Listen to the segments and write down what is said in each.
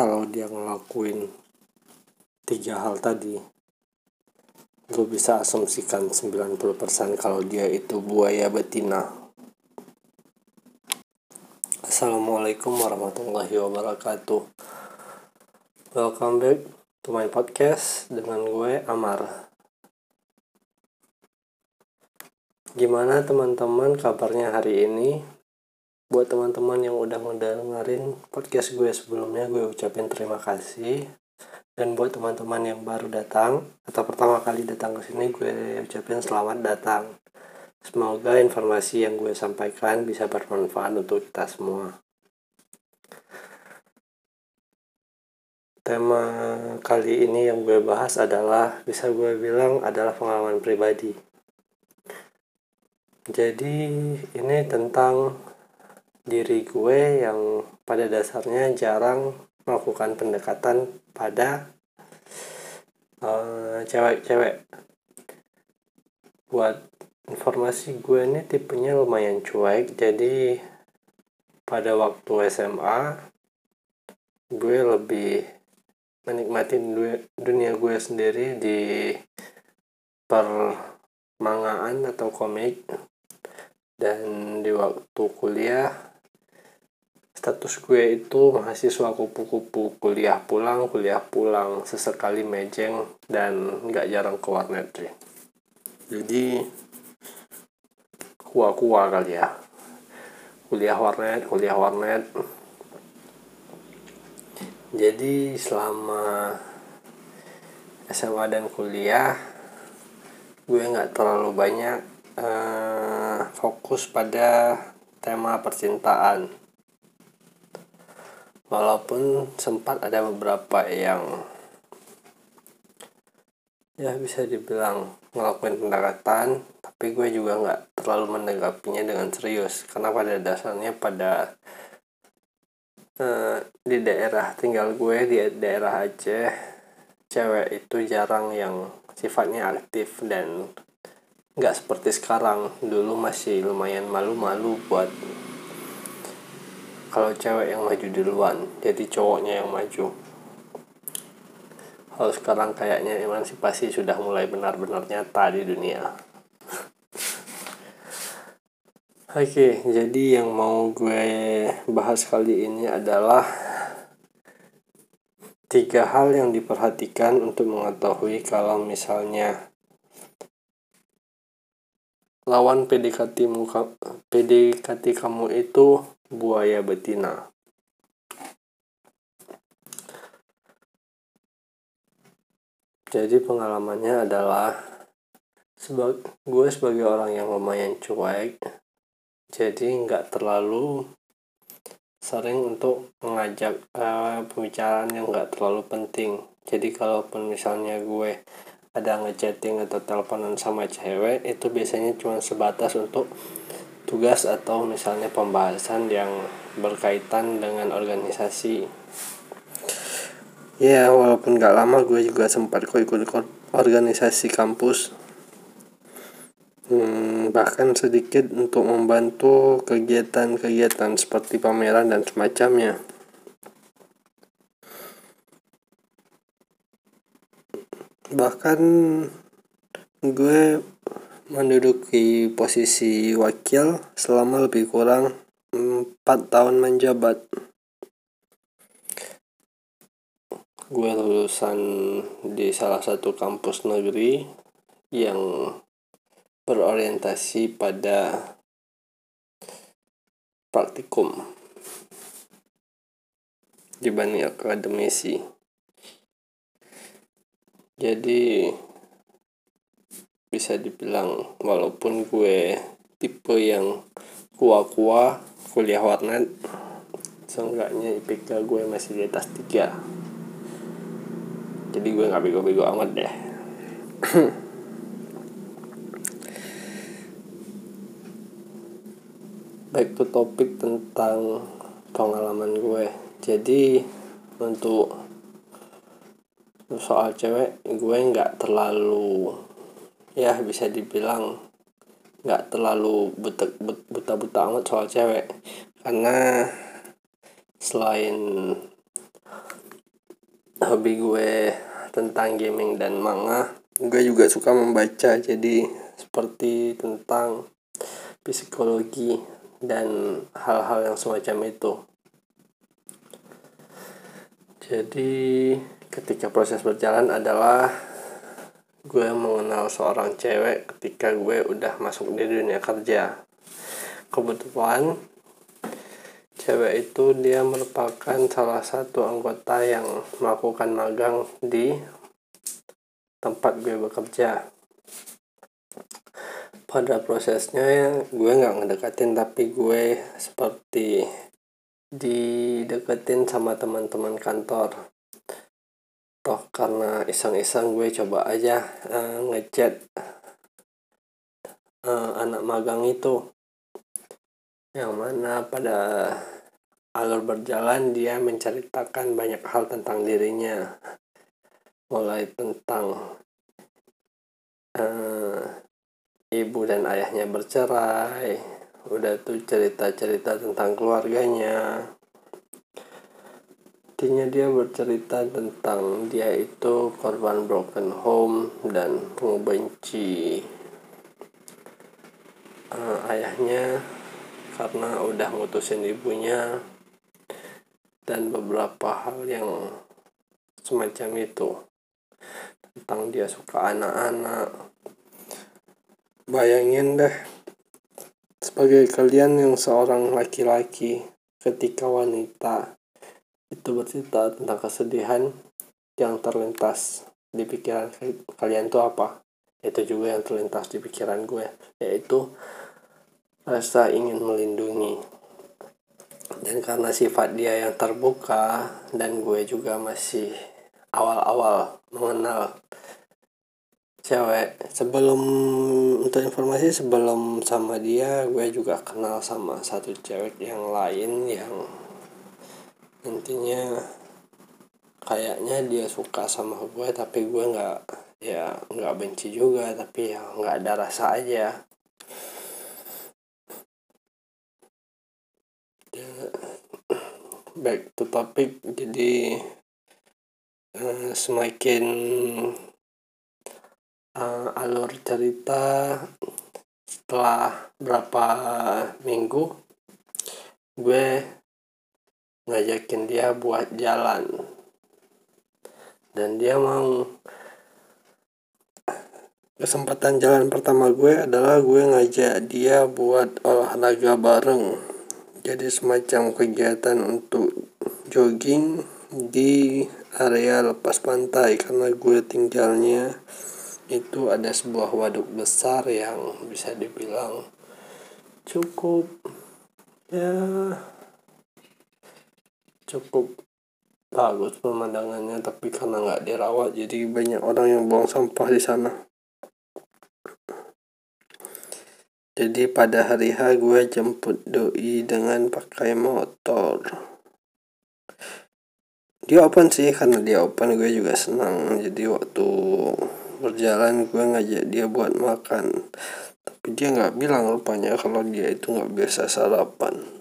kalau dia ngelakuin tiga hal tadi gue bisa asumsikan 90% kalau dia itu buaya betina. Assalamualaikum warahmatullahi wabarakatuh. Welcome back to my podcast dengan gue Amar. Gimana teman-teman kabarnya hari ini? Buat teman-teman yang udah ngedengerin podcast gue sebelumnya gue ucapin terima kasih. Dan buat teman-teman yang baru datang atau pertama kali datang ke sini gue ucapin selamat datang. Semoga informasi yang gue sampaikan bisa bermanfaat untuk kita semua. Tema kali ini yang gue bahas adalah bisa gue bilang adalah pengalaman pribadi. Jadi ini tentang diri gue yang pada dasarnya jarang melakukan pendekatan pada eh, cewek-cewek. Uh, Buat informasi gue ini tipenya lumayan cuek, jadi pada waktu SMA gue lebih menikmati dunia gue sendiri di permangaan atau komik dan di waktu kuliah status gue itu mahasiswa kupu-kupu kuliah pulang kuliah pulang sesekali mejeng dan nggak jarang ke warnet jadi kuah-kuah kali ya. Kuliah warnet kuliah warnet. Jadi selama SMA dan kuliah gue nggak terlalu banyak uh, fokus pada tema percintaan. Walaupun sempat ada beberapa yang ya bisa dibilang ngelakuin pendekatan tapi gue juga nggak terlalu menanggapinya dengan serius. Karena pada dasarnya pada uh, di daerah tinggal gue di daerah Aceh cewek itu jarang yang sifatnya aktif dan nggak seperti sekarang. Dulu masih lumayan malu-malu buat kalau cewek yang maju duluan jadi cowoknya yang maju. Kalau sekarang kayaknya emansipasi sudah mulai benar-benar nyata di dunia. Oke, jadi yang mau gue bahas kali ini adalah tiga hal yang diperhatikan untuk mengetahui kalau misalnya lawan PDKT muka PDKT kamu itu buaya betina. Jadi pengalamannya adalah sebab gue sebagai orang yang lumayan cuek, jadi nggak terlalu sering untuk mengajak uh, pembicaraan yang nggak terlalu penting. Jadi kalaupun misalnya gue ada ngechatting atau teleponan sama cewek itu biasanya cuma sebatas untuk tugas atau misalnya pembahasan yang berkaitan dengan organisasi. Ya walaupun gak lama gue juga sempat kok ikut organisasi kampus. Hmm, bahkan sedikit untuk membantu kegiatan-kegiatan seperti pameran dan semacamnya bahkan gue menduduki posisi wakil selama lebih kurang 4 tahun menjabat. Gue lulusan di salah satu kampus negeri yang berorientasi pada praktikum dibanding akademisi. Jadi bisa dibilang walaupun gue tipe yang kuah-kuah kuliah warnet seenggaknya IPK gue masih di atas tiga. Jadi gue nggak bego-bego amat deh. Baik to topik tentang pengalaman gue. Jadi untuk soal cewek gue nggak terlalu ya bisa dibilang nggak terlalu buta buta buta amat soal cewek. Karena selain hobi gue tentang gaming dan manga gue juga suka membaca. Jadi seperti tentang psikologi dan hal-hal yang semacam itu. Jadi ketika proses berjalan adalah gue mengenal seorang cewek ketika gue udah masuk di dunia kerja. Kebetulan cewek itu dia merupakan salah satu anggota yang melakukan magang di tempat gue bekerja. Pada prosesnya gue nggak ngedekatin tapi gue seperti dideketin sama teman-teman kantor toh karena iseng-iseng gue coba aja uh, ngechat uh, anak magang itu. Yang mana pada alur berjalan dia menceritakan banyak hal tentang dirinya. Mulai tentang uh, ibu dan ayahnya bercerai. Udah tuh cerita-cerita tentang keluarganya intinya dia bercerita tentang dia itu korban broken home dan membenci uh, ayahnya karena udah mutusin ibunya. Dan beberapa hal yang semacam itu tentang dia suka anak-anak. Bayangin deh sebagai kalian yang seorang laki-laki ketika wanita itu bercerita tentang kesedihan yang terlintas di pikiran kalian itu apa? Itu juga yang terlintas di pikiran gue yaitu rasa ingin melindungi. Dan karena sifat dia yang terbuka dan gue juga masih awal-awal mengenal cewek sebelum untuk informasi sebelum sama dia gue juga kenal sama satu cewek yang lain yang intinya kayaknya dia suka sama gue tapi gue nggak ya nggak benci juga tapi ya nggak ada rasa aja. Back to topic jadi uh, semakin uh, alur cerita setelah berapa minggu gue ngajakin dia buat jalan. Dan dia mau kesempatan jalan pertama gue adalah gue ngajak dia buat olahraga bareng. Jadi semacam kegiatan untuk jogging di area lepas pantai karena gue tinggalnya itu ada sebuah waduk besar yang bisa dibilang cukup ya cukup bagus pemandangannya tapi karena nggak dirawat jadi banyak orang yang buang sampah di sana. Jadi pada hari H gue jemput doi dengan pakai motor. Dia open sih karena dia open gue juga senang. Jadi waktu berjalan gue ngajak dia buat makan. Tapi dia nggak bilang rupanya kalau dia itu nggak biasa sarapan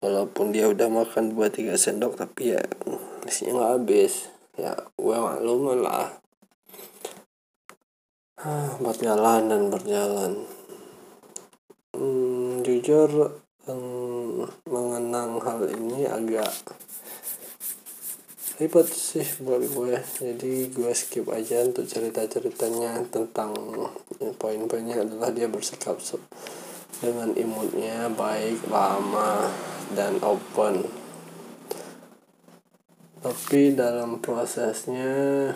walaupun dia udah makan buat tiga sendok tapi ya isinya nggak habis. Ya gue maklum lah. Berjalan dan berjalan. Hmm, jujur um, mengenang hal ini agak ribet sih buat gue. Jadi gue skip aja untuk cerita ceritanya tentang ya, poin-poinnya adalah dia bersikap dengan imutnya baik lama dan open. Tapi dalam prosesnya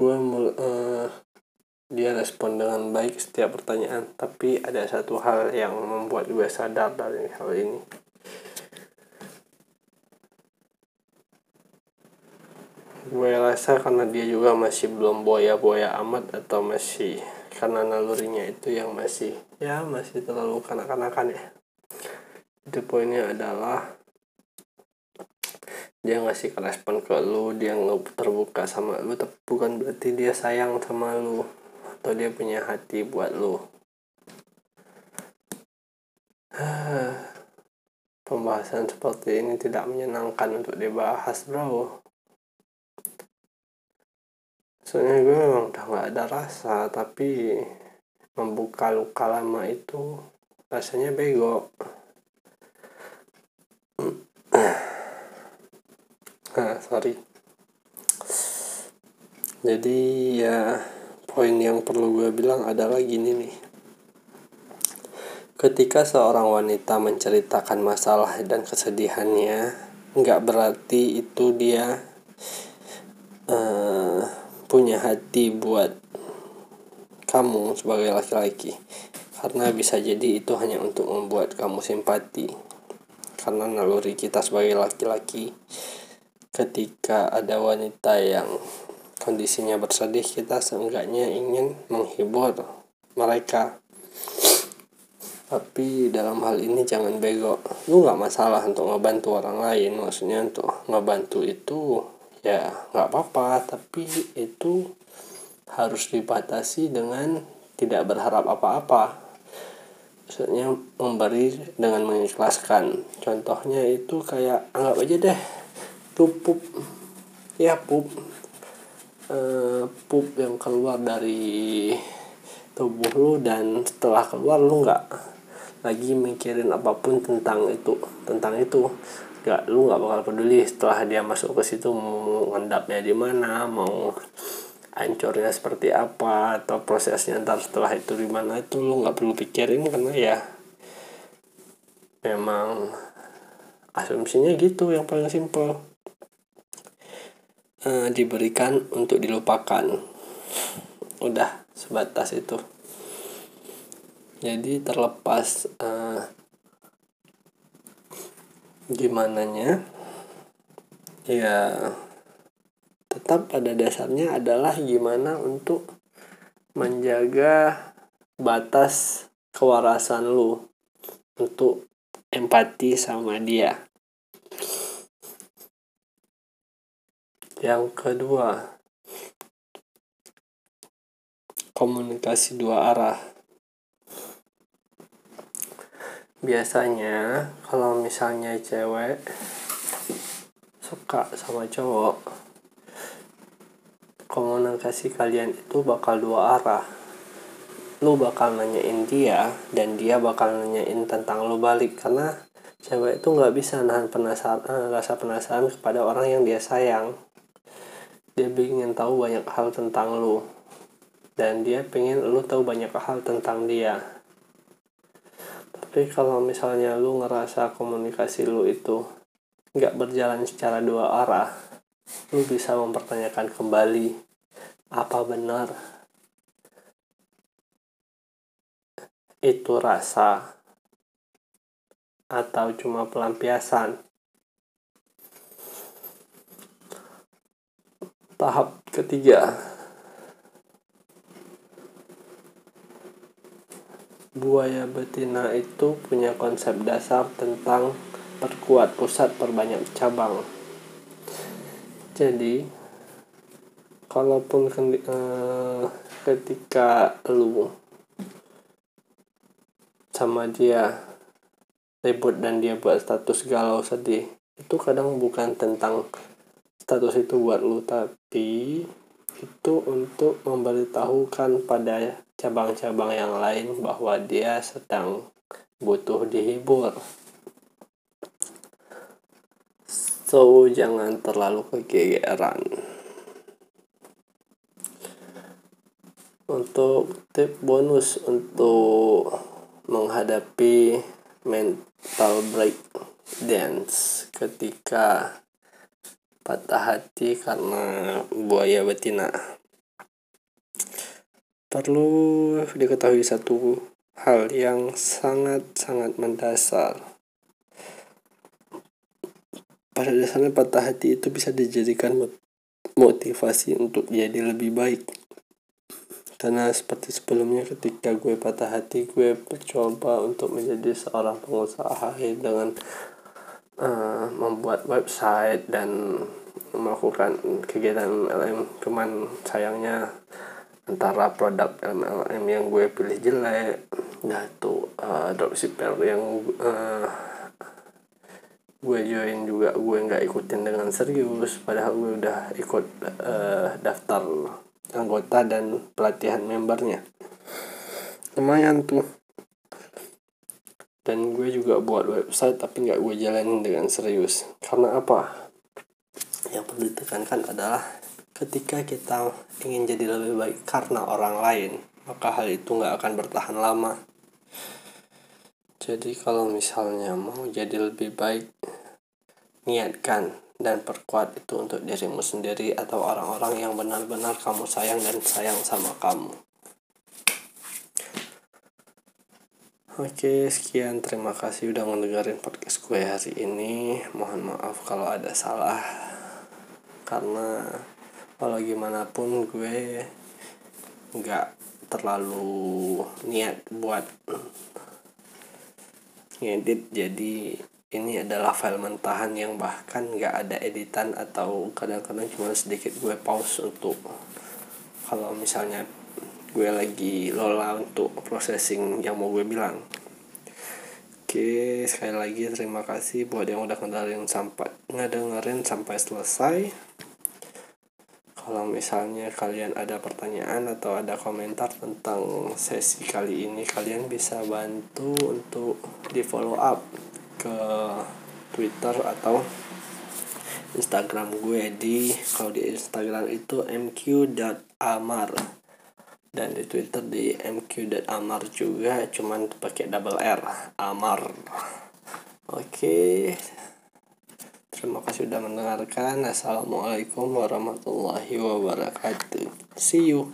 gue uh, dia respon dengan baik setiap pertanyaan. Tapi ada satu hal yang membuat gue sadar dari hal ini. Gue rasa karena dia juga masih belum boya-boya amat atau masih karena nalurinya itu yang masih ya masih terlalu kanak-kanakan ya. Itu poinnya adalah dia ngasih respon ke lu dia nggak terbuka sama lu tapi bukan berarti dia sayang sama lu atau dia punya hati buat lo pembahasan seperti ini tidak menyenangkan untuk dibahas bro. Soalnya gue memang udah gak ada rasa tapi membuka luka lama itu rasanya bego. Nah sorry. Jadi ya poin yang perlu gue bilang adalah gini nih. Ketika seorang wanita menceritakan masalah dan kesedihannya nggak berarti itu dia uh, punya hati buat kamu sebagai laki-laki. Karena bisa jadi itu hanya untuk membuat kamu simpati. Karena naluri kita sebagai laki-laki ketika ada wanita yang kondisinya bersedih kita seenggaknya ingin menghibur mereka. Tapi dalam hal ini jangan bego. Lu nggak masalah untuk ngebantu orang lain. Maksudnya untuk ngebantu itu ya nggak apa-apa. Tapi itu harus dibatasi dengan tidak berharap apa-apa. Maksudnya memberi dengan mengikhlaskan. Contohnya itu kayak anggap aja deh pup. Ya pup. Uh, pup yang keluar dari tubuh lu dan setelah keluar lu nggak lagi mikirin apa pun tentang itu tentang itu. Nggak lu nggak bakal peduli setelah dia masuk ke situ mau ngendapnya di mana mau hancurnya seperti apa atau prosesnya ntar setelah itu di mana itu lu nggak perlu pikirin karena ya memang asumsinya gitu yang paling simpel. E, diberikan untuk dilupakan. Udah sebatas itu. Jadi terlepas e, gimana nya ya tetap pada dasarnya adalah gimana untuk menjaga batas kewarasan lu untuk empati sama dia. Yang kedua, komunikasi dua arah. Biasanya kalau misalnya cewek suka sama cowok komunikasi kalian itu bakal dua arah. Lu bakal nanyain dia dan dia bakal nanyain tentang lu balik. Karena cewek itu nggak bisa nahan penasaran eh, rasa penasaran kepada orang yang dia sayang. Dia ingin tahu banyak hal tentang lu. Dan dia pengen lu tahu banyak hal tentang dia. Tapi kalau misalnya lu ngerasa komunikasi lu itu nggak berjalan secara dua arah lu bisa mempertanyakan kembali apa benar itu rasa atau cuma pelampiasan? Tahap ketiga. Buaya betina itu punya konsep dasar tentang perkuat pusat perbanyak cabang jadi kalaupun uh, ketika lu sama dia ribut dan dia buat status galau sedih itu kadang bukan tentang status itu buat lu tapi itu untuk memberitahukan pada cabang-cabang yang lain bahwa dia sedang butuh dihibur So, jangan terlalu kegeeran. Untuk tip bonus untuk menghadapi mental break dance ketika patah hati karena buaya betina. Perlu diketahui satu hal yang sangat-sangat mendasar pada dasarnya patah hati itu bisa dijadikan motivasi untuk jadi lebih baik. Karena seperti sebelumnya ketika gue patah hati gue mencoba untuk menjadi seorang pengusaha dengan uh, membuat website dan melakukan kegiatan MLM cuman sayangnya antara produk MLM yang gue pilih jelek yaitu uh, dropshipper yang uh, gue join juga gue nggak ikutin dengan serius. Padahal gue udah ikut uh, daftar anggota dan pelatihan membernya. Lumayan tuh. Dan gue juga buat website tapi nggak gue jalanin dengan serius. Karena apa? Yang perlu ditekankan adalah ketika kita ingin jadi lebih baik karena orang lain maka hal itu nggak akan bertahan lama. Jadi kalau misalnya mau jadi lebih baik, niatkan dan perkuat itu untuk dirimu sendiri atau orang-orang yang benar-benar kamu sayang dan sayang sama kamu. Oke, sekian. Terima kasih udah mendengarin podcast gue hari ini. Mohon maaf kalau ada salah. Karena walau gimana pun gue nggak terlalu niat buat ngedit jadi ini adalah file mentahan yang bahkan nggak ada editan atau kadang-kadang cuma sedikit gue pause untuk kalau misalnya gue lagi lola untuk processing yang mau gue bilang. Oke sekali lagi terima kasih buat yang udah kenalin sampai ngedengerin sampai selesai. Kalau misalnya kalian ada pertanyaan atau ada komentar tentang sesi kali ini kalian bisa bantu untuk di follow up ke Twitter atau Instagram gue di kalau di Instagram itu mq.amar dan di Twitter di mq.amar juga cuman pakai double R amar oke Terima kasih sudah mendengarkan. Assalamualaikum warahmatullahi wabarakatuh. See you.